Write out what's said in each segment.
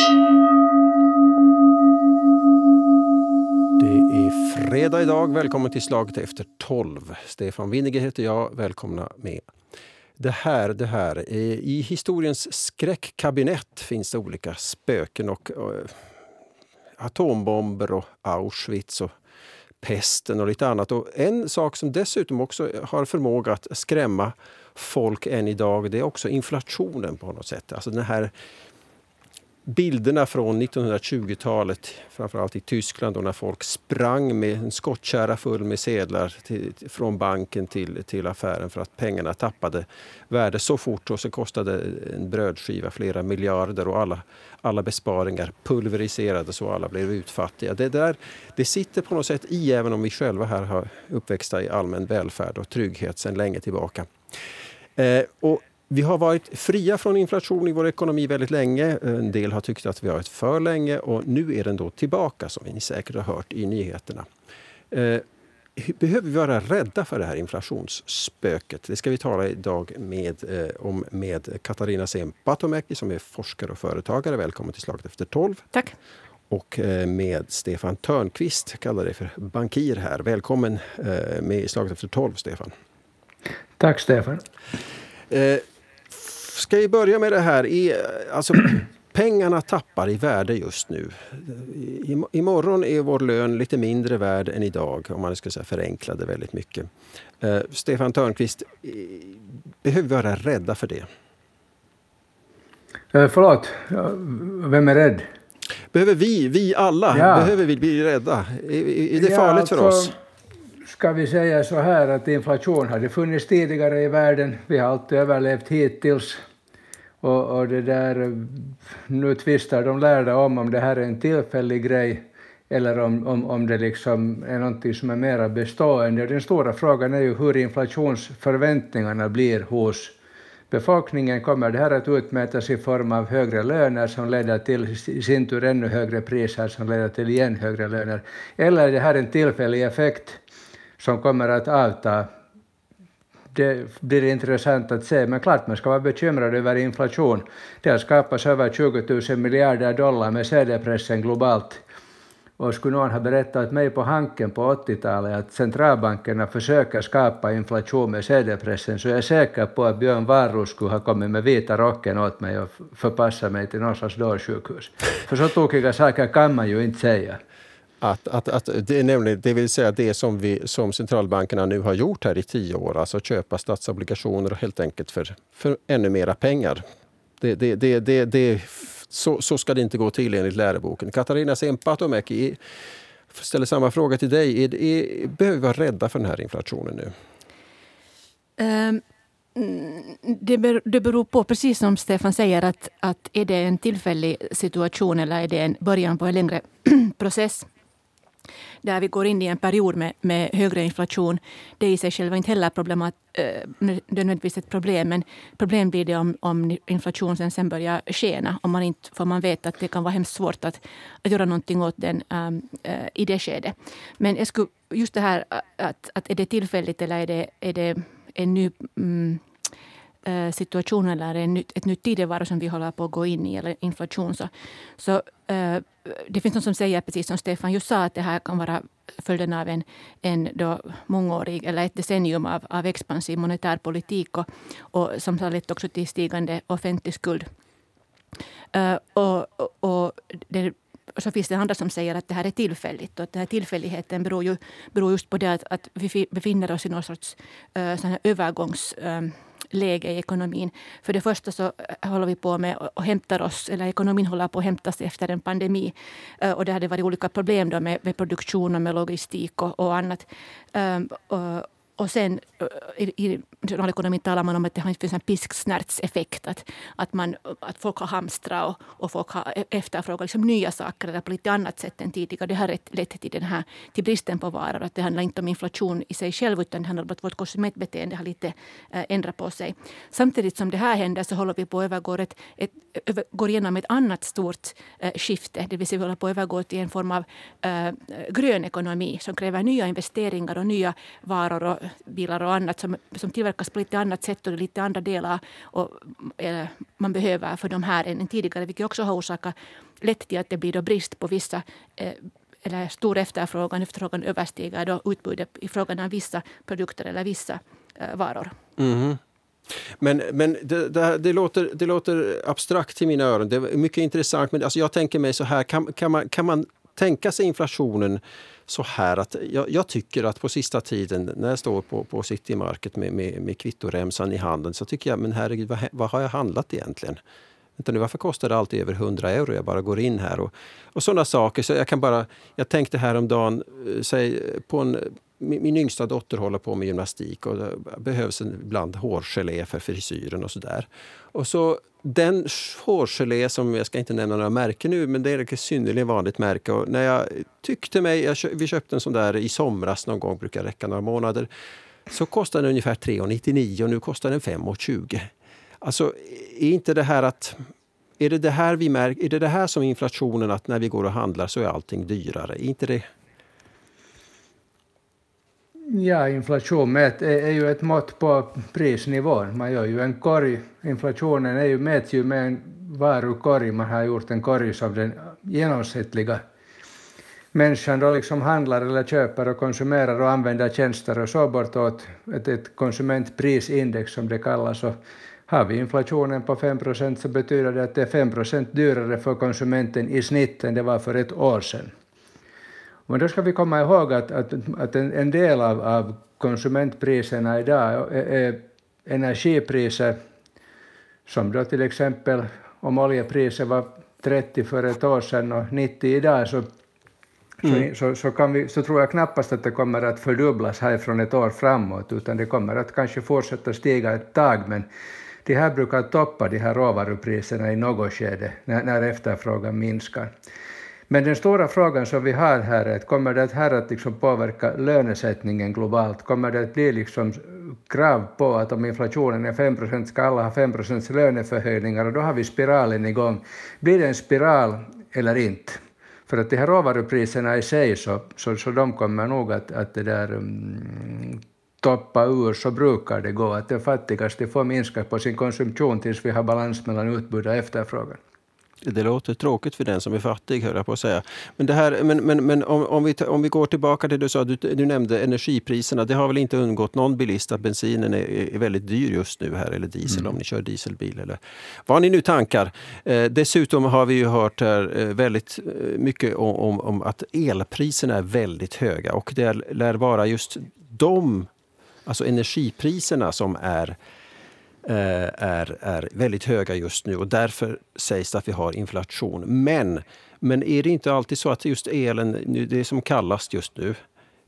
Det är fredag idag. Välkommen till Slaget efter tolv. Stefan Winniger heter jag. Välkomna med. Det här, det här. Eh, I historiens skräckkabinett finns det olika spöken och, och atombomber och Auschwitz och pesten och lite annat. Och en sak som dessutom också har förmåga att skrämma folk än idag, det är också inflationen på något sätt. Alltså den här bilderna från 1920-talet, framförallt i Tyskland då när folk sprang med en skottkärra full med sedlar till, från banken till, till affären för att pengarna tappade värde så fort och så kostade en brödskiva flera miljarder och alla, alla besparingar pulveriserades och alla blev utfattiga. Det, där, det sitter på något sätt i även om vi själva här har uppväxta i allmän välfärd och trygghet sedan länge tillbaka. Eh, och vi har varit fria från inflation i vår ekonomi väldigt länge. En del har tyckt att vi har varit för länge och nu är den då tillbaka som ni säkert har hört i nyheterna. Eh, behöver vi vara rädda för det här inflationsspöket? Det ska vi tala idag med, eh, om med Katarina Sempatomäki som är forskare och företagare. Välkommen till Slaget efter tolv. Tack. Och eh, med Stefan Törnqvist, kallar dig för bankir här. Välkommen med i Slaget efter tolv, Stefan. Tack, Stefan. Ska vi börja med det här? I, alltså, pengarna tappar i värde just nu. I, imorgon är vår lön lite mindre värd än idag, om man ska säga förenkla det väldigt mycket. Eh, Stefan Törnqvist, behöver vi vara rädda för det? Eh, förlåt, vem är rädd? Behöver vi, vi alla, ja. behöver vi bli rädda? Är, är det farligt ja, alltså, för oss? Ska vi säga så här att inflation hade funnits tidigare i världen, vi har alltid överlevt hittills. Och, och det där, nu tvistar de lärda om om det här är en tillfällig grej eller om, om, om det liksom är någonting som är mera bestående. Den stora frågan är ju hur inflationsförväntningarna blir hos befolkningen. Kommer det här att utmätas i form av högre löner som leder till i sin tur ännu högre priser som leder till igen högre löner? Eller är det här en tillfällig effekt som kommer att avta det blir intressant att se, men klart man ska vara bekymrad över inflation. Det har skapats över 20 000 miljarder dollar med CD-pressen globalt. Och skulle någon ha berättat mig på Hanken på 80-talet att centralbankerna försöker skapa inflation med CD-pressen så jag är säker på att Björn Wahlroos skulle ha kommit med vita rocken åt mig och förpassat mig till någon slags dårsjukhus. För så tokiga saker kan man ju inte säga. Att, att, att det, är nämligen, det vill säga det som, vi, som centralbankerna nu har gjort här i tio år, alltså köpa statsobligationer helt enkelt för, för ännu mera pengar. Det, det, det, det, det, så, så ska det inte gå till enligt läroboken. Katarina Sempatomäki ställer samma fråga till dig. Är, är, behöver vi vara rädda för den här inflationen nu? Um. Det, ber, det beror på, precis som Stefan säger, att, att är det en tillfällig situation eller är det en början på en längre process där vi går in i en period med, med högre inflation. Det är i sig själv inte heller problemat, äh, nödvändigtvis ett problem, men problem blir det om, om inflationen sen börjar skena. Om man inte, för man vet att det kan vara hemskt svårt att, att göra någonting åt den ehm, eh, i det skedet. Men jag skulle, just det här eh, att, att är det tillfälligt eller är det, är det en ny mm, Eh, situation eller en nytt, ett nytt tidevarv som vi håller på att gå in i, eller inflation. Så, så eh, det finns någon som säger, precis som Stefan just sa, att det här kan vara följden av en, en då mångårig, eller ett decennium av, av expansiv monetär politik och, och som har lett också till stigande offentlig skuld. Uh, och, och, och det, så finns det andra som säger att det här är tillfälligt. Och att den här tillfälligheten beror, ju, beror just på det att, att vi befinner oss i någon sorts uh, sån här övergångs... Um, läge i ekonomin. För det första så eh, håller vi på med och hämtar oss, eller ekonomin håller på att hämtas efter en pandemi. Eh, och det hade varit olika problem då med, med produktion och med logistik och, och annat. Ehm, och, och sen eh, i, i nationalekonomin talar man om att det finns en pisksnärtseffekt. Att, att, man, att folk har hamstrat och, och folk har e-, efterfrågat liksom nya saker eller på lite annat sätt än tidigare. Det har lett till, den här, till bristen på varor. Att det handlar inte om inflation i sig själv utan det handlar om att vårt konsumentbeteende har lite äh, ändrat på sig. Samtidigt som det här händer så håller vi på att övergå ett, ett, över, går igenom ett annat stort äh, skifte. Det vill säga vi håller på att övergå till en form av äh, grön ekonomi som kräver nya investeringar och nya varor och bilar och annat som, som tillverkas på lite annat sätt och lite andra delar och, eh, man behöver för de här än tidigare, vilket också har orsakat lätt till att det blir då brist på vissa eh, eller stor efterfrågan, efterfrågan överstiger då utbudet i frågan om vissa produkter eller vissa eh, varor. Mm. Men, men det, det, det, låter, det låter abstrakt i mina öron. Det är mycket intressant. Men alltså jag tänker mig så här, kan, kan, man, kan man tänka sig inflationen så här att jag, jag, tycker att på sista tiden när jag står på, på Citymarket med, med, med kvittoremsan i handen så tycker jag, men herregud, vad, vad har jag handlat egentligen? Vänta nu, varför kostar det alltid över 100 euro? Jag bara går in här och, och sådana saker. Så jag kan bara, jag tänkte häromdagen, eh, säg på en min, min yngsta dotter håller på med gymnastik och det behövs ibland hårgelé för frisyren och sådär. Och så den hårgelé som, jag ska inte nämna några märken nu, men det är ett synnerligen vanligt märke. Och när jag tyckte mig, jag, vi köpte en sån där i somras någon gång, brukar räcka några månader. Så kostade den ungefär 3,99 och nu kostar den 5,20. Alltså, är inte det här att är det det här vi märker, är det det här som inflationen, att när vi går och handlar så är allting dyrare? Är inte det Ja, inflation är, är ju ett mått på prisnivån. Man gör ju en korg. Inflationen är ju, mäts ju med en varukorg. Man har gjort en korg som den genomsnittliga människan då liksom handlar eller köper och konsumerar och använder tjänster och så bortåt. Ett, ett konsumentprisindex som det kallas. Och har vi inflationen på 5 procent så betyder det att det är 5 procent dyrare för konsumenten i snitt än det var för ett år sedan. Men då ska vi komma ihåg att, att, att en, en del av, av konsumentpriserna idag är, energipriser, som då till exempel om oljepriset var 30 för ett år sedan och 90 idag, så, mm. så, så, kan vi, så tror jag knappast att det kommer att fördubblas härifrån ett år framåt, utan det kommer att kanske fortsätta stiga ett tag, men de här brukar toppa de här råvarupriserna i något skede när, när efterfrågan minskar. Men den stora frågan som vi har här är att kommer det här att liksom påverka lönesättningen globalt? Kommer det att bli liksom krav på att om inflationen är 5 procent ska alla ha 5 procents löneförhöjningar och då har vi spiralen igång. Blir det en spiral eller inte? För att de här råvarupriserna i sig så, så, så de kommer nog att, att det där um, toppa ur så brukar det gå, att de fattigaste får minska på sin konsumtion tills vi har balans mellan utbud och efterfrågan. Det låter tråkigt för den som är fattig, höll jag på att säga. Men, det här, men, men, men om, om, vi, om vi går tillbaka till det du sa, du, du nämnde energipriserna. Det har väl inte undgått någon bilist att bensinen är, är väldigt dyr just nu här, eller diesel mm. om ni kör dieselbil eller vad ni nu tankar. Eh, dessutom har vi ju hört här eh, väldigt eh, mycket om, om, om, att elpriserna är väldigt höga och det lär vara just de, alltså energipriserna som är Eh, är, är väldigt höga just nu och därför sägs det att vi har inflation. Men, men är det inte alltid så att just elen, det är som kallast just nu,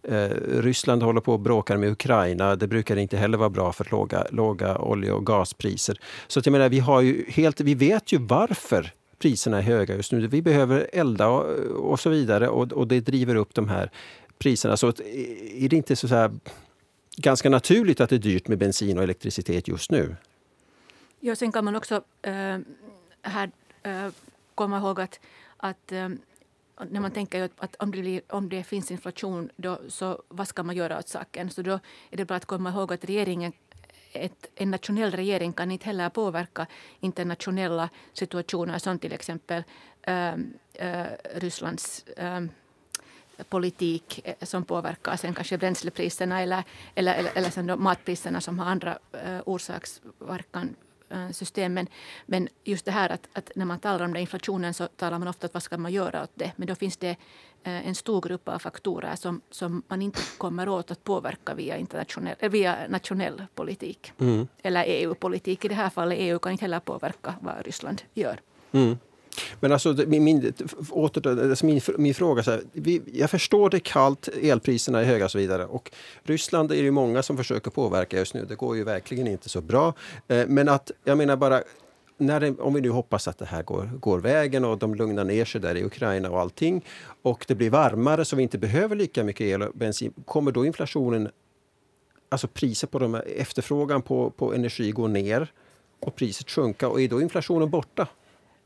Eh, Ryssland håller på och bråkar med Ukraina. Det brukar inte heller vara bra för låga, låga olje och gaspriser. Så att jag menar, vi, har ju helt, vi vet ju varför priserna är höga just nu. Vi behöver elda och, och så vidare och, och, det driver upp de här priserna. Så att, är det inte så, så här, ganska naturligt att det är dyrt med bensin och elektricitet just nu? Ja, sen kan man också äh, här äh, komma ihåg att, att äh, när man tänker att om det, blir, om det finns inflation, då, så vad ska man göra åt saken? Så då är det bra att komma ihåg att regeringen ett, en nationell regering kan inte heller påverka internationella situationer som till exempel äh, äh, Rysslands äh, politik eh, som påverkar sen kanske bränslepriserna eller, eller, eller, eller sen matpriserna som har andra uh, orsaksverkan uh, system. Men, men just det här att, att, när man talar om det, inflationen så talar man ofta om vad ska man göra åt det. Men då finns det en stor grupp av faktorer som, som man inte kommer åt att påverka via, internationell, via nationell politik. Mm. Eller EU-politik. I det här fallet EU kan inte heller påverka vad Ryssland gör. Mm. Men alltså, min, åter, alltså min, min fråga, så här, vi, jag förstår det är kallt, elpriserna är höga och så vidare. Och Ryssland är det många som försöker påverka just nu. Det går ju verkligen inte så bra. Eh, men att, jag menar bara, när det, om vi nu hoppas att det här går, går vägen och de lugnar ner sig där i Ukraina och allting och det blir varmare så vi inte behöver lika mycket el och bensin. Kommer då inflationen, alltså priset på de, efterfrågan på, på energi gå ner och priset sjunka och är då inflationen borta?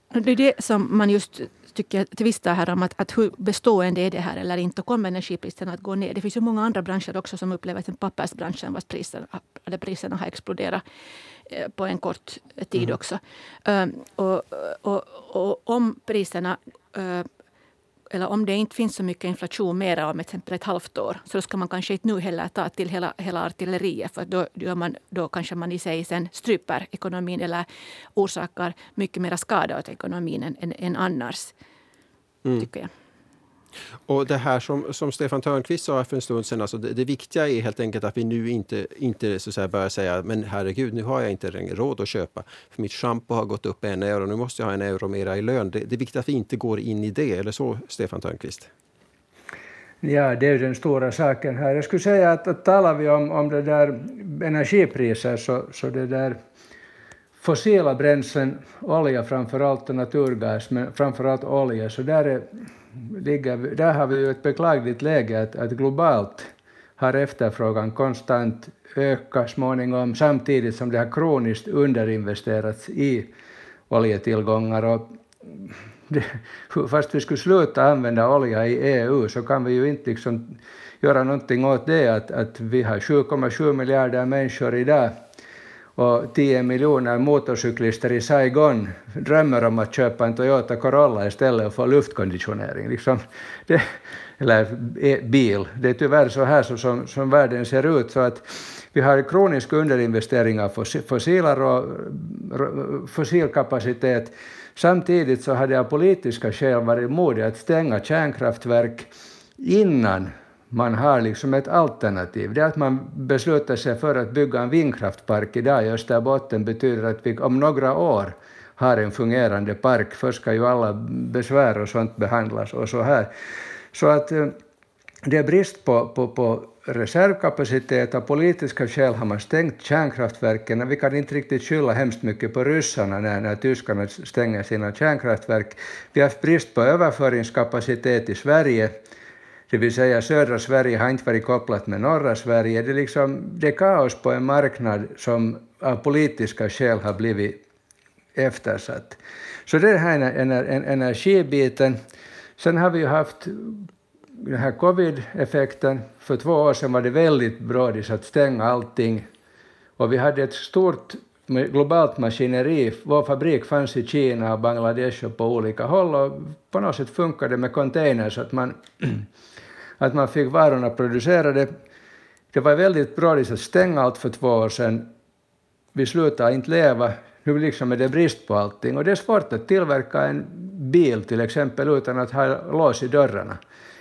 Det är det som man just tycker tvistar här om att, att hur bestående är det här eller inte. Kommer energipriserna att gå ner? Det finns ju många andra branscher också som upplever att pappersbranschen vars priser, eller priserna har exploderat eh, på en kort tid mm. också. Um, och, och, och, om priserna uh, eller om det inte finns så mycket inflation mer om exempel ett halvt år, så då ska man kanske inte nu heller ta till hela, hela artilleriet, för då, gör man, då kanske man i sig sen stryper ekonomin eller orsakar mycket mer skada åt ekonomin än, än, än annars, mm. tycker jag. Och det här som, som Stefan Törnqvist sa för en stund sedan, alltså det, det, viktiga är helt enkelt att vi nu inte, inte så att börjar säga men herregud, nu har jag inte råd att köpa. För mitt schampo har gått upp en euro, nu måste jag ha en euro mera i lön. Det, det är viktigt att vi inte går in i det, eller så Stefan Törnqvist? Ja, det är den stora saken här. Jag skulle säga att, att talar vi om, om det där energipriser så, så det där fossila bränslen, olja framför allt och naturgas, men framför allt olja, så där är ligger, där har vi ju ett beklagligt läge att, att globalt har efterfrågan konstant ökat småningom samtidigt som det har kroniskt underinvesterats i oljetillgångar. Och det, fast vi skulle sluta använda olja i EU så kan vi ju inte liksom göra någonting åt det att, att vi har 7,7 miljarder människor idag och 10 miljoner motorcyklister i Saigon drömmer om att köpa en Toyota Corolla istället och få luftkonditionering. Liksom det, eller e, bil. Det är tyvärr så här som, som, som världen ser ut. Så att vi har kronisk underinvestering av fossila fossilkapacitet. Samtidigt så hade av politiska skäl varit modigt att stänga kärnkraftverk innan man har liksom ett alternativ. Det att man beslutar sig för att bygga en vindkraftpark idag i Österbotten betyder att vi om några år har en fungerande park. Först ska ju alla besvär och sånt behandlas och så här. Så att eh, det är brist på, på, på reservkapacitet. Av politiska skäl har man stängt kärnkraftverken. Vi kan inte riktigt skylla hemskt mycket på ryssarna när, när tyskarna stänger sina kärnkraftverk. Vi har haft brist på överföringskapacitet i Sverige det vill säga södra Sverige har inte varit kopplat med norra Sverige. Det är, liksom, det är kaos på en marknad som av politiska skäl har blivit eftersatt. Så det är den här energibiten. Sen har vi ju haft den här covid-effekten. För två år sedan var det väldigt brådis att stänga allting. Och vi hade ett stort globalt maskineri. Vår fabrik fanns i Kina och Bangladesh och på olika håll och på något sätt funkade det med containers så att man att man fick varorna producerade. Det var väldigt bra att stänga allt för två år sedan. Vi slutade inte leva, nu liksom är det brist på allting. Och det är svårt att tillverka en bil till exempel utan att ha lås i dörrarna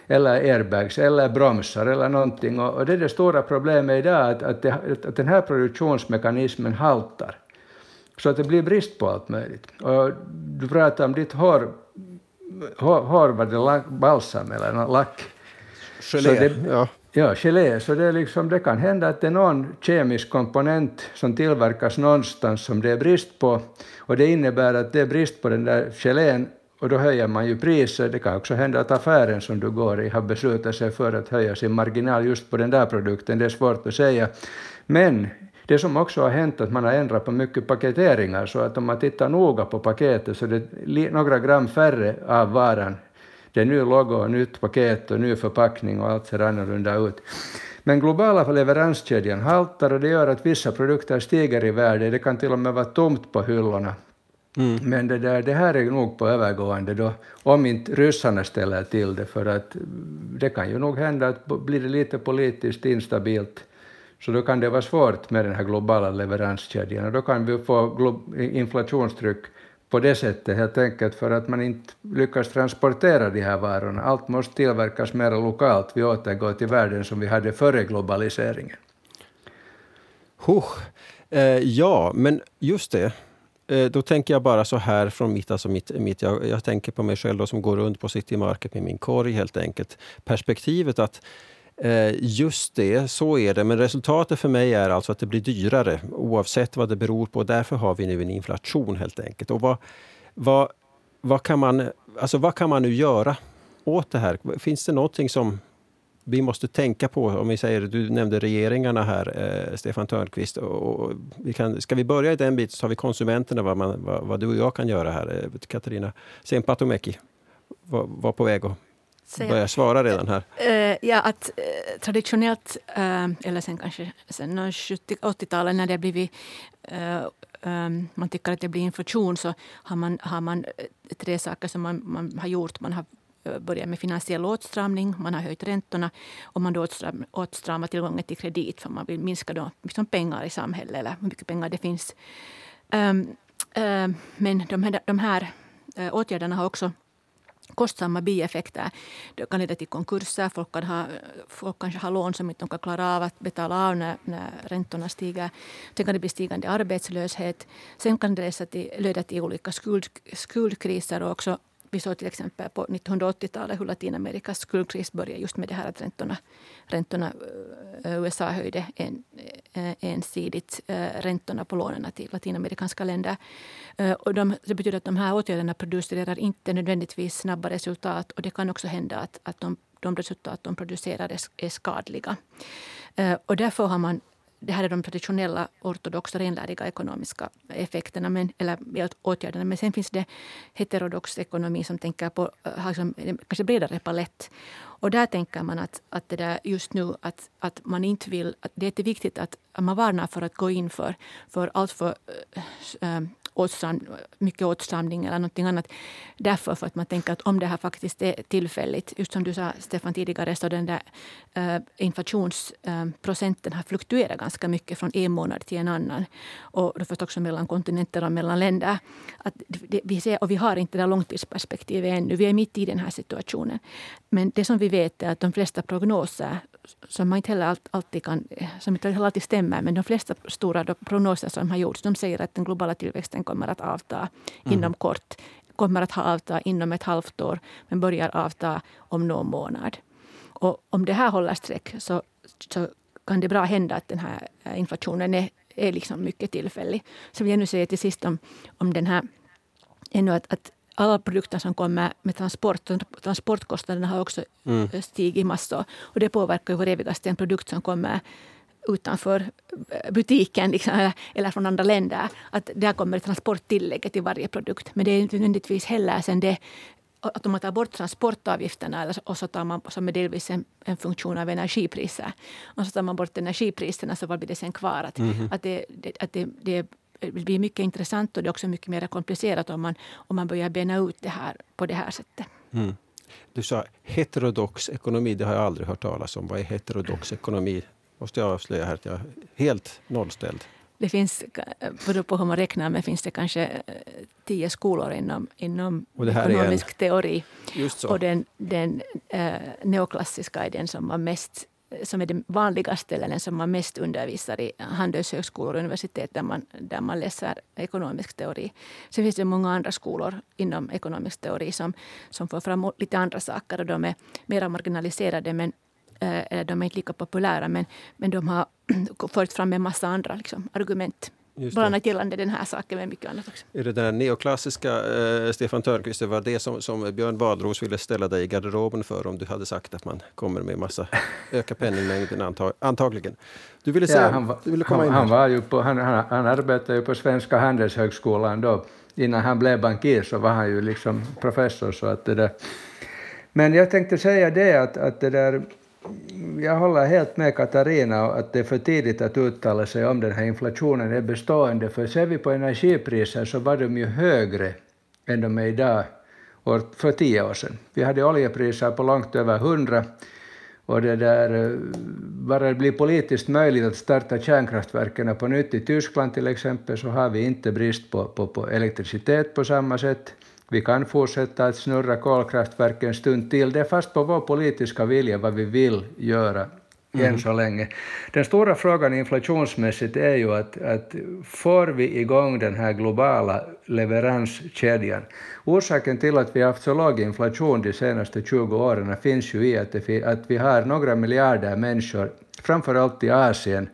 eller airbags eller bromsar eller någonting. Och det är det stora problemet idag, att, att, det, att den här produktionsmekanismen haltar. Så att det blir brist på allt möjligt. Och du pratar om ditt hår, hår, hår var det balsam eller lack? Gelé. Det, ja. ja, gelé. Så det, liksom, det kan hända att det är någon kemisk komponent som tillverkas någonstans som det är brist på, och det innebär att det är brist på den där gelén och då höjer man ju priset. Det kan också hända att affären som du går i har beslutat sig för att höja sin marginal just på den där produkten. Det är svårt att säga. Men det som också har hänt är att man har ändrat på mycket paketeringar, så att om man tittar noga på paketet så är det några gram färre av varan det är ny logo, nytt paket och ny förpackning och allt ser annorlunda ut. Men globala leveranskedjan haltar och det gör att vissa produkter stiger i värde. Det kan till och med vara tomt på hyllorna. Mm. Men det, där, det här är nog på övergående då, om inte ryssarna ställer till det, för att det kan ju nog hända att blir det lite politiskt instabilt, så då kan det vara svårt med den här globala leveranskedjan och då kan vi få inflationstryck på det sättet helt enkelt för att man inte lyckas transportera de här varorna. Allt måste tillverkas mer lokalt. Vi återgår till världen som vi hade före globaliseringen. Huh. Eh, ja, men just det. Eh, då tänker jag bara så här från mitt, alltså mitt, mitt jag, jag tänker på mig själv då, som går runt på City Market med min korg helt enkelt. Perspektivet att eh, just det, så är det. Men resultatet för mig är alltså att det blir dyrare oavsett vad det beror på. Därför har vi nu en inflation helt enkelt. Och vad, vad, vad, kan, man, alltså vad kan man nu göra åt det här? Finns det någonting som vi måste tänka på, om vi säger, du nämnde regeringarna här, eh, Stefan Törnqvist. Och, och, vi kan, ska vi börja i den biten så har vi konsumenterna, vad, man, vad, vad du och jag kan göra här. Eh, Katarina Sempatomäki var, var på väg att börja svara redan här. Uh, ja, att uh, traditionellt, eller sen kanske sen 70-80-talet när det blivit um, man tycker att det blir inflation så har man, har man tre saker som man, man har gjort. Man har Eh, börjat med finansiell åtstramning, man har höjt räntorna och man då åtstramar tillgången till kredit för man vill minska då, liksom pengar i samhället eller hur mycket pengar det finns. Um, um, men de här, de här eh, åtgärderna har också kostsamma bieffekter. Det kan leda till konkurser. Folk, kan ha, folk kanske har lån som inte kan klara av att betala av när, när räntorna stiger. Sen kan det bli stigande arbetslöshet. Sen kan det leda till, leda till olika skuld, skuldkriser och också vi såg till exempel på 1980-talet hur Latinamerikas skuldkris började just med det här att räntorna, räntorna eh, USA höjde en, eh, ensidigt eh, räntorna på lånen till latinamerikanska länder. Och de, det betyder att de här åtgärderna producerar inte nödvändigtvis snabba resultat och det kan också hända att, att de, de resultat de producerar är, är skadliga. Och därför har man det här är de traditionella ortodoxa renläriga ekonomiska effekterna, men, eller åtgärderna. Men sen finns det heterodox ekonomi som tänker på eh, har liksom, kanske bredare palett. Och där tänker man att, att det där just nu att, att man inte vill... Att det är viktigt att man varnar för att gå in för, för allt för äh, åtsam, mycket åtstramning eller någonting annat. Därför för att man tänker att om det här faktiskt är tillfälligt, just som du sa Stefan tidigare, så den där äh, inflationsprocenten äh, har fluktuerat ganska mycket från en månad till en annan. Och då förstås också mellan kontinenter och mellan länder. Att det, vi ser, och vi har inte det långtidsperspektivet ännu. Vi är mitt i den här situationen. Men det som vi vet är att de flesta prognoser som man inte heller alltid kan, som inte alltid stämmer, men de flesta stora prognoser som har gjorts, de säger att den globala tillväxten kommer att avta mm. inom kort. Kommer att ha avta inom ett halvt år, men börjar avta om någon månad. Och om det här håller streck så, så kan det bra hända att den här inflationen är, är liksom mycket tillfällig. Så vill jag nu säga till sist om, om den här ännu att, att alla produkter som kommer med transport, transportkostnaderna har också mm. stigit massor. Och det påverkar ju vår evigaste en produkt som kommer utanför butiken liksom, eller från andra länder. Att där kommer transporttillägget till varje produkt. Men det är inte nödvändigtvis heller sen det att om man tar bort transportavgifterna och så tar man, som är delvis en, en funktion av energipriser, och så tar man bort energipriserna så vad blir det sen kvar? Att, mm. att, det, att det, det det blir mycket intressant och det är också mycket mer komplicerat om man, om man börjar bena ut det här på det här sättet. Mm. Du sa heterodox ekonomi, det har jag aldrig hört talas om. Vad är heterodox ekonomi? Måste jag avslöja här att jag är helt nollställd. Det finns, beror på hur man räknar, men finns det kanske eh, tio skolor inom, inom ekonomisk teori. Och den, den eh, neoklassiska är den som var mest som är den vanligaste eller den som man mest undervisar i handelshögskolor och universitet där man, där man läser ekonomisk teori. Sen finns det många andra skolor inom ekonomisk teori som, som får fram lite andra saker och de är mer marginaliserade men eh, de är inte lika populära men, men de har fört fram en massa andra liksom, argument Bland annat gällande den här saken, men mycket annat också. Är det den neoklassiska eh, Stefan Törnqvist, det var det som, som Björn Badros ville ställa dig i garderoben för om du hade sagt att man kommer med massa, öka penningmängden antag, antagligen. Du ville säga, ja, han, var, du ville komma han, in han, var ju på, han, han, han arbetade ju på Svenska handelshögskolan då. Innan han blev bankir så var han ju liksom professor. Så att det där. Men jag tänkte säga det att, att det där jag håller helt med Katarina att det är för tidigt att uttala sig om den här inflationen är bestående, för ser vi på energipriser så var de ju högre än de är idag för tio år sedan. Vi hade oljepriser på långt över 100 och det där, eh, bara det blir politiskt möjligt att starta kärnkraftverken på nytt i Tyskland till exempel så har vi inte brist på, på, på elektricitet på samma sätt. Vi kan fortsätta att snurra kolkraftverk en stund till. Det är fast på vår politiska vilja vad vi vill göra mm. än så länge. Den stora frågan inflationsmässigt är ju att, att får vi igång den här globala leveranskedjan? Orsaken till att vi har haft så låg inflation de senaste 20 åren finns ju i att, det, att vi har några miljarder människor, framför allt i Asien,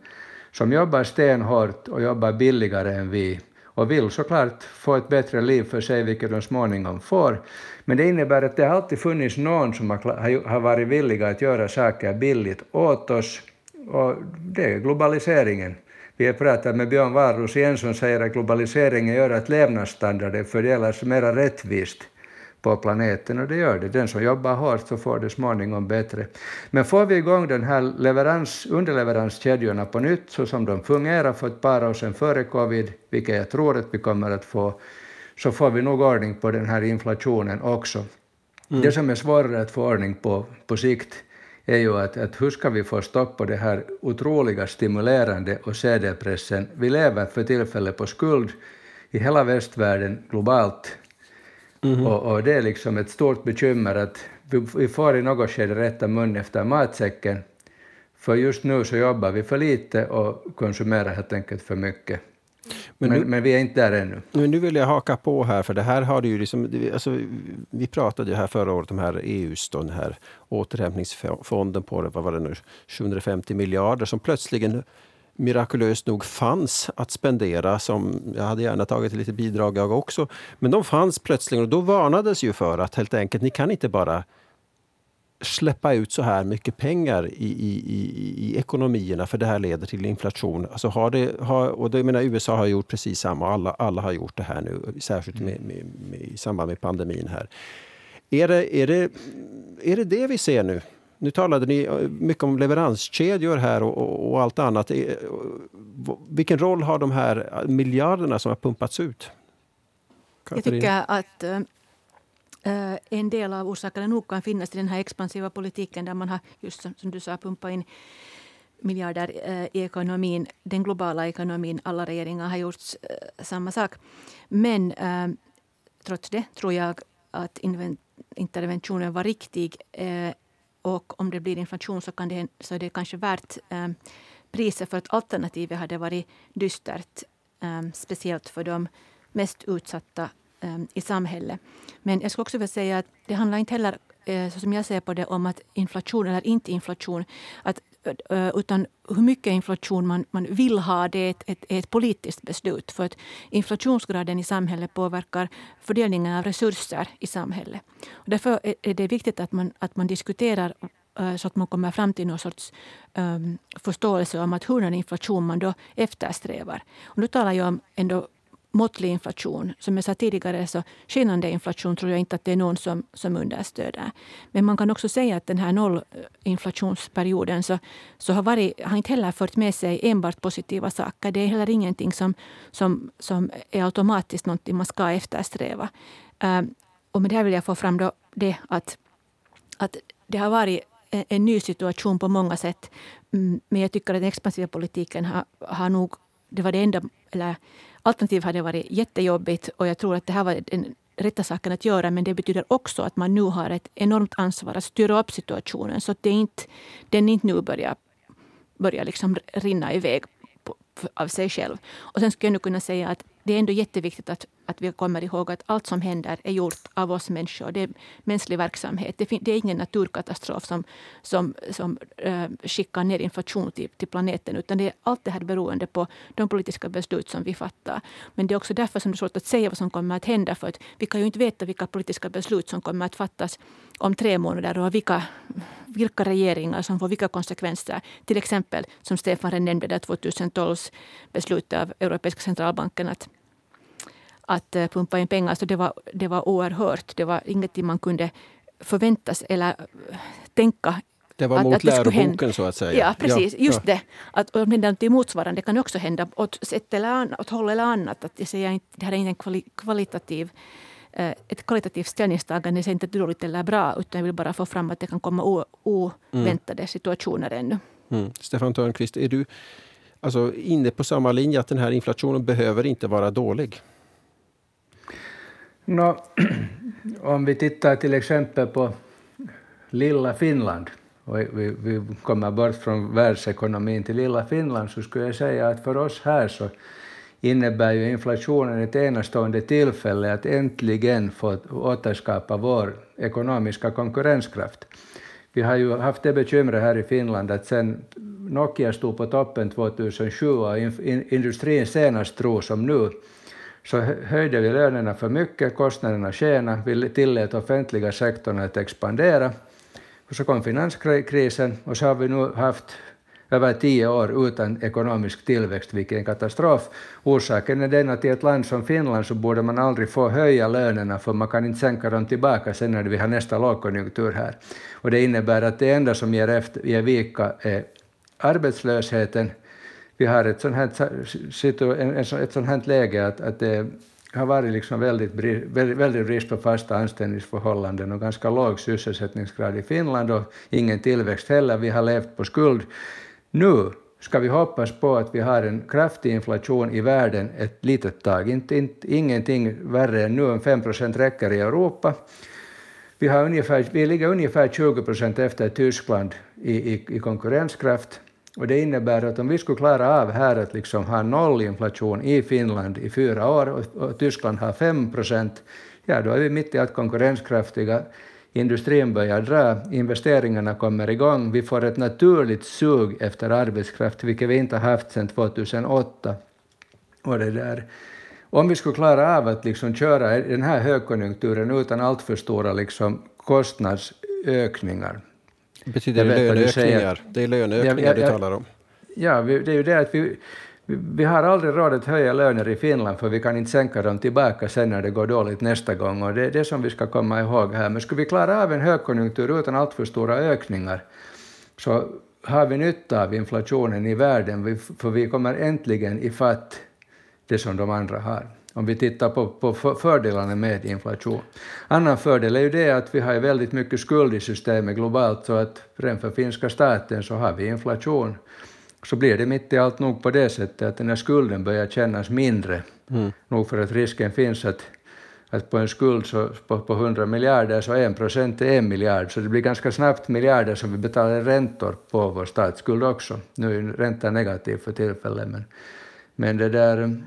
som jobbar stenhårt och jobbar billigare än vi och vill såklart få ett bättre liv för sig, vilket de småningom får. Men det innebär att det har alltid funnits någon som har varit villiga att göra saker billigt åt oss, och det är globaliseringen. Vi har pratat med Björn Wahlroos igen som säger att globaliseringen gör att levnadsstandarden fördelas mer rättvist på planeten och det gör det. Den som jobbar hårt så får det småningom bättre. Men får vi igång den här leverans, underleveranskedjorna på nytt så som de fungerar för ett par år sedan före covid, vilket jag tror att vi kommer att få, så får vi nog ordning på den här inflationen också. Mm. Det som är svårare att få ordning på på sikt är ju att, att hur ska vi få stopp på det här otroliga stimulerande och CD-pressen. Vi lever för tillfället på skuld i hela västvärlden globalt Mm. Och, och, det är liksom ett stort bekymmer att vi, vi får i något skede rätta mun efter matsäcken, för just nu så jobbar vi för lite och konsumerar helt enkelt för mycket. Men, men, nu, men, vi är inte där ännu. Men nu vill jag haka på här, för det här har ju liksom, alltså, vi pratade ju här förra året om här EUs då, den här återhämtningsfonden på vad var det nu, 750 miljarder som plötsligen mirakulöst nog fanns att spendera. Som, jag hade gärna tagit lite bidrag jag också. Men de fanns plötsligt och då varnades ju för att helt enkelt, ni kan inte bara släppa ut så här mycket pengar i, i, i, i ekonomierna för det här leder till inflation. Alltså har det, har, och det, menar, USA har gjort precis samma, alla, alla har gjort det här nu, särskilt med, med, med, i samband med pandemin. här. Är det, är, det, är det det vi ser nu? Nu talade ni eh, mycket om leveranskedjor här och, och, och, allt annat. Eh, vilken roll har de här miljarderna som har pumpats ut? Katarina? Jag tycker att äh, en del av orsakerna nog kan finnas i den här expansiva politiken där man har, just som, som du sa, pumpat in miljarder äh, i ekonomin, den globala ekonomin. Alla regeringar har gjort äh, samma sak. Men trots det tror jag att interventionen var riktig och om det blir inflation så, kan det, så är det kanske värt eh, priset för att alternativet hade varit dystert. Eh, speciellt för de mest utsatta eh, i samhället. Men jag skulle också vilja säga att det handlar inte heller, eh, så som jag ser på det, om att inflation eller inte inflation. Att utan hur mycket inflation man, man vill ha, det är ett, ett, ett, politiskt beslut. För att inflationsgraden i samhället påverkar fördelningen av resurser i samhället. Och därför är det viktigt att man, att man diskuterar så att man kommer fram till någon sorts um, förståelse om att hurdan inflation man då eftersträvar. Och nu talar jag om ändå måttlig inflation. Som jag sa tidigare, så skenande inflation tror jag inte att det är någon som, som understöder. Men man kan också säga att den här nollinflationsperioden så, så har, varit, har inte heller fört med sig enbart positiva saker. Det är heller ingenting som, som, som är automatiskt någonting man ska eftersträva. Ehm, och med det här vill jag få fram då det att, att det har varit en, en ny situation på många sätt. Mm, men jag tycker att den expansiva politiken har, har nog, det var det enda, eller Alternativ hade varit jättejobbigt och jag tror att det här var den rätta saken att göra. Men det betyder också att man nu har ett enormt ansvar att styra upp situationen så att det inte, den inte nu börjar, börjar liksom rinna iväg på, av sig själv. Och sen skulle jag nu kunna säga att det är ändå jätteviktigt att, att vi kommer ihåg att allt som händer är gjort av oss människor. Det är mänsklig verksamhet. Det, det är ingen naturkatastrof som, som, som äh, skickar ner inflation till, till planeten. Utan det är allt det här beroende på de politiska beslut som vi fattar. Men det är också därför som det är svårt att säga vad som kommer att hända. För att vi kan ju inte veta vilka politiska beslut som kommer att fattas om tre månader och vilka, vilka regeringar som får vilka konsekvenser. Till exempel, som Stefan nämnde, 2012 beslut av Europeiska centralbanken att att eh, pumpa in pengar. Så det var, det var oerhört. Det var ingenting man kunde förväntas eller eh, tänka det var mot att, läroboken så att säga. Ja, precis. Ja, just ja. det. Att om det är något motsvarande kan också hända åt ett eller annat, åt håll eller annat. Att jag säger inte, det här är inte en kvali, kvalitativ, eh, ett kvalitativt ställningstagande. Det är inte dåligt eller bra. Utan jag vill bara få fram att det kan komma oväntade mm. situationer ännu. Mm. Stefan Törnqvist, är du alltså inne på samma linje att den här inflationen behöver inte vara dålig? No, om vi tittar till exempel på lilla Finland, och vi, vi kommer bort från världsekonomin till lilla Finland, så skulle jag säga att för oss här så innebär ju inflationen ett enastående tillfälle att äntligen få återskapa vår ekonomiska konkurrenskraft. Vi har ju haft det bekymret här i Finland att sen Nokia stod på toppen 2007 och industrin senast tror som nu så höjde vi lönerna för mycket, kostnaderna skenade, vi tillät offentliga sektorn att expandera. Och så kom finanskrisen och så har vi nu haft över tio år utan ekonomisk tillväxt, vilket är en katastrof. Orsaken är den att i ett land som Finland så borde man aldrig få höja lönerna, för man kan inte sänka dem tillbaka sen när vi har nästa lågkonjunktur här. Och det innebär att det enda som ger, efter, ger vika är arbetslösheten. Vi har ett sånt här, ett sånt här läge att, att det har varit liksom väldigt, väldigt, brist på fasta anställningsförhållanden och ganska låg sysselsättningsgrad i Finland och ingen tillväxt heller. Vi har levt på skuld. Nu ska vi hoppas på att vi har en kraftig inflation i världen ett litet tag. Inte, inte, ingenting värre än nu, än 5 procent räcker i Europa. Vi, har ungefär, vi ligger ungefär 20 procent efter Tyskland i, i, i, konkurrenskraft. Och det innebär att om vi skulle klara av här att liksom ha nollinflation i Finland i fyra år och, och Tyskland har 5 procent, ja då är vi mitt i allt konkurrenskraftiga industrin börjar dra, investeringarna kommer igång, vi får ett naturligt sug efter arbetskraft, vilket vi inte har haft sedan 2008. Och det där. Om vi skulle klara av att liksom köra den här högkonjunkturen utan alltför stora liksom kostnadsökningar. Betyder det löneökningar? Det är löneökningar du talar om? Ja, det är ju det att vi, vi har aldrig råd att höja löner i Finland för vi kan inte sänka dem tillbaka sen när det går dåligt nästa gång och det är det som vi ska komma ihåg här. Men skulle vi klara av en högkonjunktur utan alltför stora ökningar så har vi nytta av inflationen i världen för vi kommer äntligen ifatt det som de andra har. Om vi tittar på, på fördelarna med inflation. Annan fördel är ju det att vi har väldigt mycket skuld i systemet globalt så att redan för finska staten så har vi inflation så blir det mitt i allt nog på det sättet att den här skulden börjar kännas mindre. Mm. Nog för att risken finns att, att på en skuld så, på, på 100 miljarder så en procent är en miljard, så det blir ganska snabbt miljarder som vi betalar räntor på vår statsskuld också. Nu är räntan negativ för tillfället, men, men det där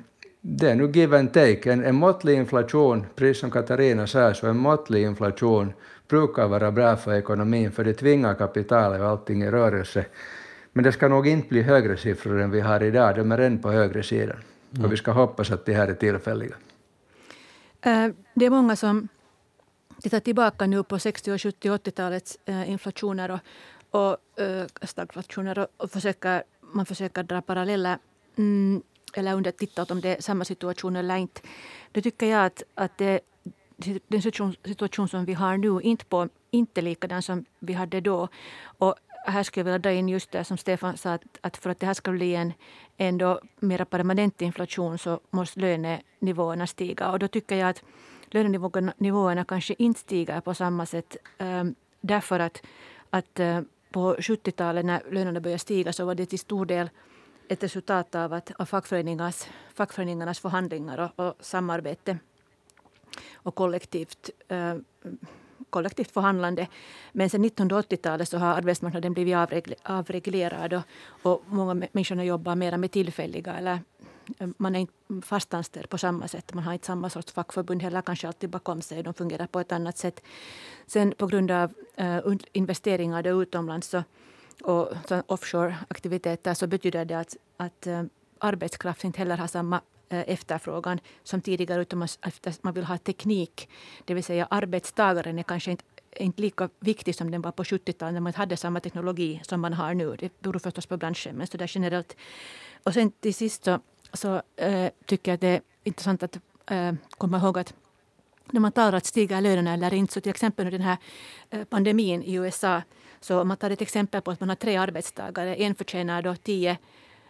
det är nu give and take. En, en måttlig inflation, precis som Katarina sa, så en måttlig inflation brukar vara bra för ekonomin, för det tvingar kapitalet och allting i rörelse. Men det ska nog inte bli högre siffror än vi har idag, de är än på högre sidan. Mm. Och vi ska hoppas att de här är tillfälliga. Eh, det är många som tittar tillbaka nu på 60-, 70 och 80-talets inflationer och, och äh, stagflationer och, försöker, man försöker dra paralleller mm, eller under tittat om det är samma situation eller inte. Då tycker jag att, att det, den situation, situation som vi har nu inte, på, inte likadan som vi hade då. Och här skulle jag vilja dra in just det som Stefan sa, att, att för att det här ska bli en ändå mer permanent inflation så måste lönenivåerna stiga. Och då tycker jag att lönenivåerna kanske inte stiger på samma sätt um, därför att, att uh, på 70-talet när lönerna började stiga så var det till stor del ett resultat av, att, av fackföreningarnas, fackföreningarnas förhandlingar och, och samarbete och kollektivt eh, kollektivt förhandlande. Men sen 1980-talet så har arbetsmarknaden blivit avreglerad och, och många människor jobbar mer med tillfälliga eller man är inte fastanställd på samma sätt. Man har inte samma sorts fackförbund heller kanske alltid bakom sig. De fungerar på ett annat sätt. Sen på grund av eh, investeringar utomlands så, och offshore-aktiviteter så betyder det att, att eh, arbetskraft inte heller har samma eh, efterfrågan som tidigare utan man, man vill ha teknik. Det vill säga arbetstagaren är kanske inte inte lika viktig som den var på 70-talet när man inte hade samma teknologi som man har nu. Det beror förstås på branschen, men så där generellt. Och sen till sist så, så äh, tycker jag att det är intressant att äh, komma ihåg att när man talar att stiga lönerna eller inte, så till exempel den här pandemin i USA, så om man tar ett exempel på att man har tre arbetstagare, en förtjänar då 10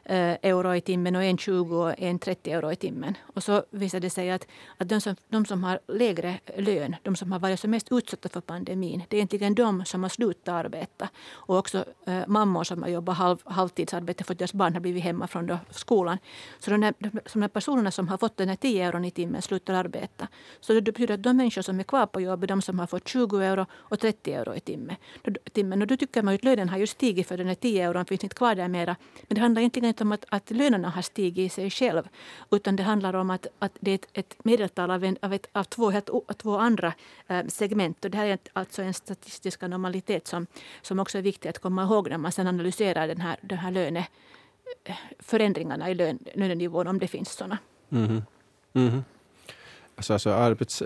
Eh, euro i timmen och en 20 och en 30 euro i timmen. Och så visade det sig att, att de, som, de som har lägre lön, de som har varit som mest utsatta för pandemin, det är egentligen de som har slutat arbeta. Och också eh, mammor som har jobbat halv, halvtidsarbete för att deras barn har blivit hemma från då, skolan. Så de, här, de de personerna som har fått den här 10 euro i timmen slutar arbeta. Så det betyder att de människor som är kvar på jobbet, de som har fått 20 euro och 30 euro i timmen. Och då tycker man att lönen har ju stigit för den här 10 euron finns inte kvar där mera. Men det handlar egentligen inte om att, att lönerna har stigit i sig själv. Utan det handlar om att, att det är ett, ett medeltal av, en, av, ett, av två, helt, två andra eh, segment. Och det här är alltså en statistisk anomalitet som, som också är viktig att komma ihåg när man sen analyserar den här, den här löne, eh, förändringarna i lön, lönenivån, om det finns sådana. Mm. Mm-hmm. Mm. Mm-hmm. Alltså, alltså arbets,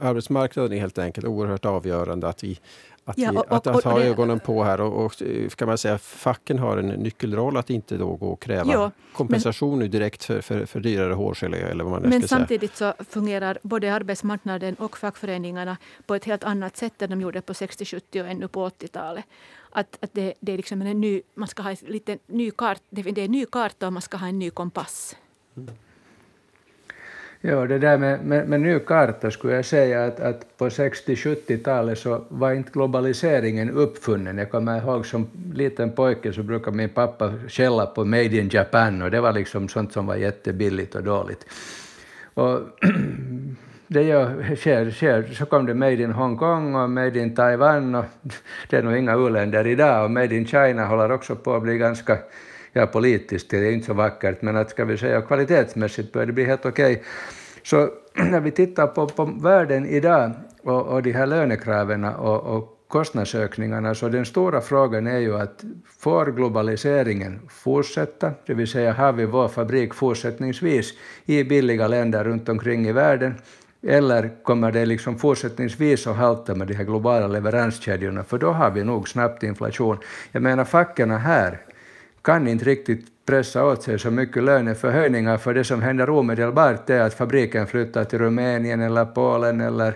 arbetsmarknaden är helt enkelt oerhört avgörande. Att vi, att, ja, och, att, att ha ögonen på här och, och, kan man säga facken har en nyckelroll att inte då gå och kräva ja, kompensation men, direkt för, för, för dyrare hårgelé eller vad man Men samtidigt så fungerar både arbetsmarknaden och fackföreningarna på ett helt annat sätt än de gjorde på 60-, 70 och ännu på 80-talet. Att, att det, det, är liksom en ny, man ska ha en liten ny kart, det, det är en ny karta och man ska ha en ny kompass. Mm. Ja, det där med, med, med ny karta skulle jag säga att, att på 60-70-talet så var inte globaliseringen uppfunnen. Jag kommer ihåg som liten pojke så brukade min pappa skälla på Made in Japan och det var liksom sånt som var jättebilligt och dåligt. Och det gör, sker, sker, så kom det Made in Hongkong och Made in Taiwan och det är nog inga u-länder idag och Made in China håller också på att bli ganska ja, politiskt det är inte så vackert, men att ska vi säga kvalitetsmässigt börjar det bli helt okej. Okay. Så när vi tittar på, på världen idag och, och de här lönekraven och, och kostnadsökningarna, så den stora frågan är ju att får globaliseringen fortsätta, det vill säga har vi vår fabrik fortsättningsvis i billiga länder runt omkring i världen, eller kommer det liksom fortsättningsvis att halta med de här globala leveranskedjorna, för då har vi nog snabbt inflation. Jag menar facken här kan inte riktigt pressa åt sig så mycket löneförhöjningar, för det som händer omedelbart är att fabriken flyttar till Rumänien eller Polen eller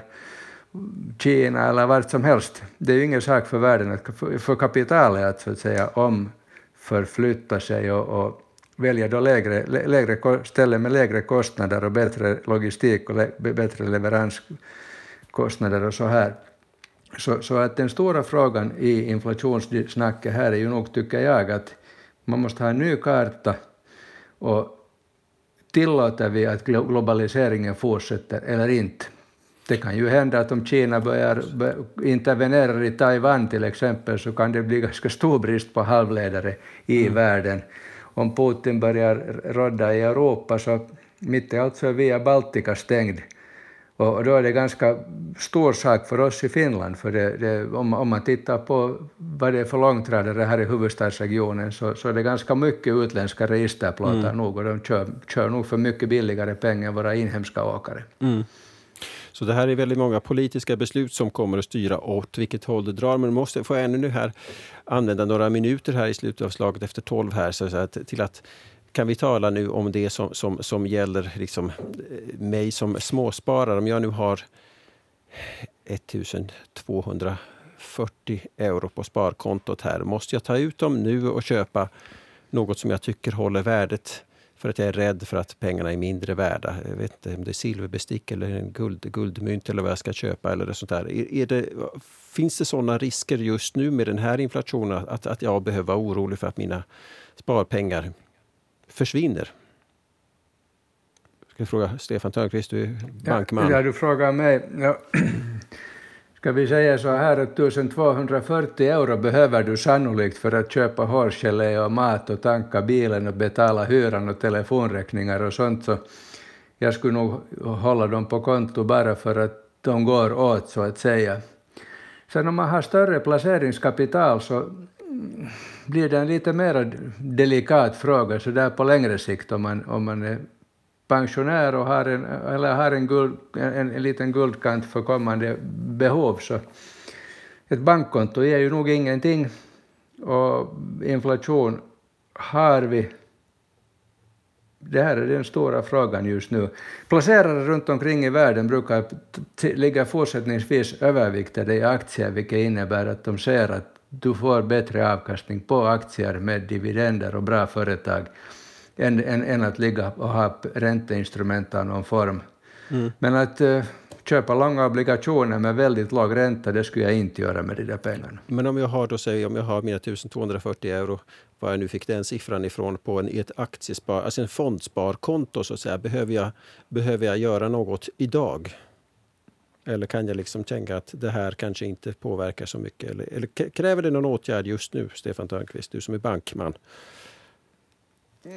Kina eller vart som helst. Det är ju ingen sak för världen, att, för kapitalet att så att säga omförflytta sig och, och välja då lägre, lägre ställen med lägre kostnader och bättre logistik och le, bättre leveranskostnader och så här. Så, så att den stora frågan i inflationssnacket här är ju nog, tycker jag, att man måste ha en ny karta och tillåter vi att globaliseringen fortsätter eller inte? Det kan ju hända att om Kina börjar intervenera i Taiwan till exempel så kan det bli ganska stor brist på halvledare i mm. världen. Om Putin börjar rådda i Europa så mitt i allt så är via Baltika stängd och då är det ganska stor sak för oss i Finland, för det, det, om, om, man tittar på vad det är för långtradare här i huvudstadsregionen så, så är det ganska mycket utländska registerplåtar mm. nog och de kör, kör nog för mycket billigare pengar än våra inhemska åkare. Mm. Så det här är väldigt många politiska beslut som kommer att styra åt vilket håll det drar. Men måste få ännu nu här använda några minuter här i slutet av slaget efter tolv här så att, till att kan vi tala nu om det som, som, som gäller liksom eh, mig som småsparare. Om jag nu har 1240 euro på sparkontot här, måste jag ta ut dem nu och köpa något som jag tycker håller värdet för att jag är rädd för att pengarna är mindre värda. Jag vet inte om det är silverbestick eller en guld, guldmynt eller vad jag ska köpa. eller sånt där. Är, är det, finns det sådana risker just nu med den här inflationen att, att jag behöver vara orolig för att mina sparpengar försvinner? Ska jag fråga Stefan Törnqvist, du är bankman. Ja, du frågar mig. Ja. Ska vi säga så här att 1240 euro behöver du sannolikt för att köpa hårgelé och mat och tanka bilen och betala hyran och telefonräkningar och sånt. Så jag skulle nog hålla dem på konto bara för att de går åt så att säga. Sen om man har större placeringskapital så blir det en lite mer delikat fråga så där på längre sikt om man, om man är pensionär och har en, eller har en, guld, en, en liten guldkant för kommande behov så ett bankkonto ger ju nog ingenting och inflation har vi det här är den stora frågan just nu. Placerare runt omkring i världen brukar ligga fortsättningsvis överviktade i aktier, vilket innebär att de ser att du får bättre avkastning på aktier med dividender och bra företag än, än, än att ligga och ha ränteinstrument av någon form. Mm. Men att uh, köpa långa obligationer med väldigt låg ränta, det skulle jag inte göra med de där pengarna. Men om jag har, då, säg, om jag har mina 1240 euro, var jag nu fick den siffran ifrån, på en, ett aktiespar, alltså en fondsparkonto, så att säga, behöver jag, behöver jag göra något idag? Eller kan jag liksom tänka att det här kanske inte påverkar så mycket? Eller, eller kräver det någon åtgärd just nu, Stefan Törnqvist, du som är bankman?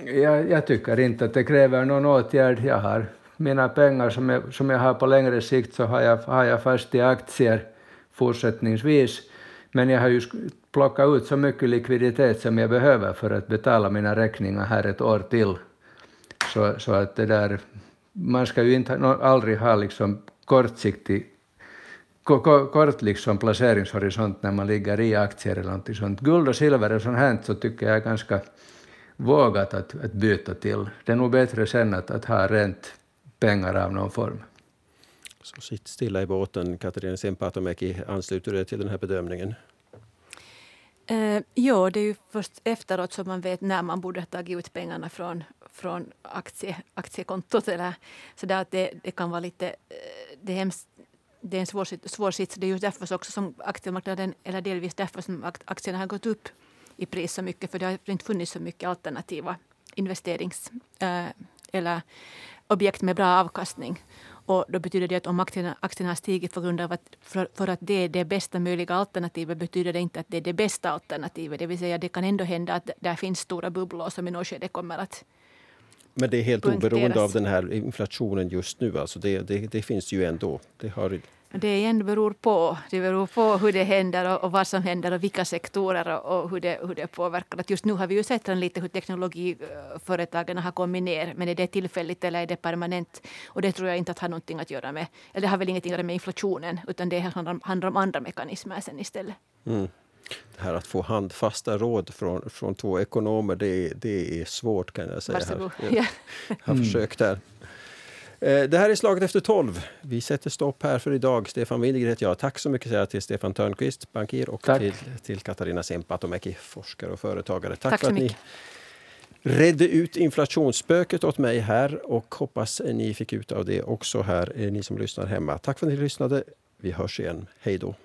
Jag, jag tycker inte att det kräver någon åtgärd. Jag har mina pengar som jag, som jag har på längre sikt så har jag, har jag fast i aktier fortsättningsvis. Men jag har ju plockat ut så mycket likviditet som jag behöver för att betala mina räkningar här ett år till. Så, så att det där man ska ju inte, aldrig ha liksom kortsiktig kort liksom placeringshorisont när man ligger i aktier eller något sånt. Guld och silver och sånt här så tycker jag är ganska vågat att, att byta till. Det är nog bättre sen att, att ha rent pengar av någon form. Så sitt stilla i båten, Katarina Sempatomäki. Ansluter du dig till den här bedömningen? Eh, ja, det är ju först efteråt som man vet när man borde ha tagit ut pengarna från, från aktie, aktiekontot. Eller, så där att det, det kan vara lite... Eh, det är, hemskt, det är en svår, svår sits. Det är just därför också som aktiemarknaden, eller delvis därför som aktierna har gått upp i pris så mycket. För det har inte funnits så mycket alternativa investerings eh, eller objekt med bra avkastning. Och då betyder det att om aktierna, aktierna har stigit för grund av att, för, för, att det är det bästa möjliga alternativet betyder det inte att det är det bästa alternativet. Det vill säga det kan ändå hända att där finns stora bubblor som i något skede kommer att men det är helt oberoende av den här inflationen just nu. Alltså det, det, det finns ju ändå. Det har det igen beror på. Det beror på hur det händer och, och vad som händer och vilka sektorer och, och, hur, det, hur det påverkar. Att just nu har vi ju sett lite hur teknologiföretagen har kommit ner. Men är det tillfälligt eller är det permanent? Och det tror jag inte att har någonting att göra med, eller det har väl ingenting att göra med inflationen, utan det handlar, handlar om andra mekanismer sen istället. Mm. Det här att få handfasta råd från, från två ekonomer, det, det är svårt kan jag säga. Varsågod. Jag, jag har försökt där. Eh, det här är Slaget efter tolv. Vi sätter stopp här för idag. Stefan Windiger heter jag. Tack så mycket till Stefan Törnqvist, bankir och till, till Katarina Sempatomäki, forskare och företagare. Tack, Tack för att mycket. ni redde ut inflationsspöket åt mig här och hoppas ni fick ut av det också här, eh, ni som lyssnar hemma. Tack för att ni lyssnade. Vi hörs igen. Hej då!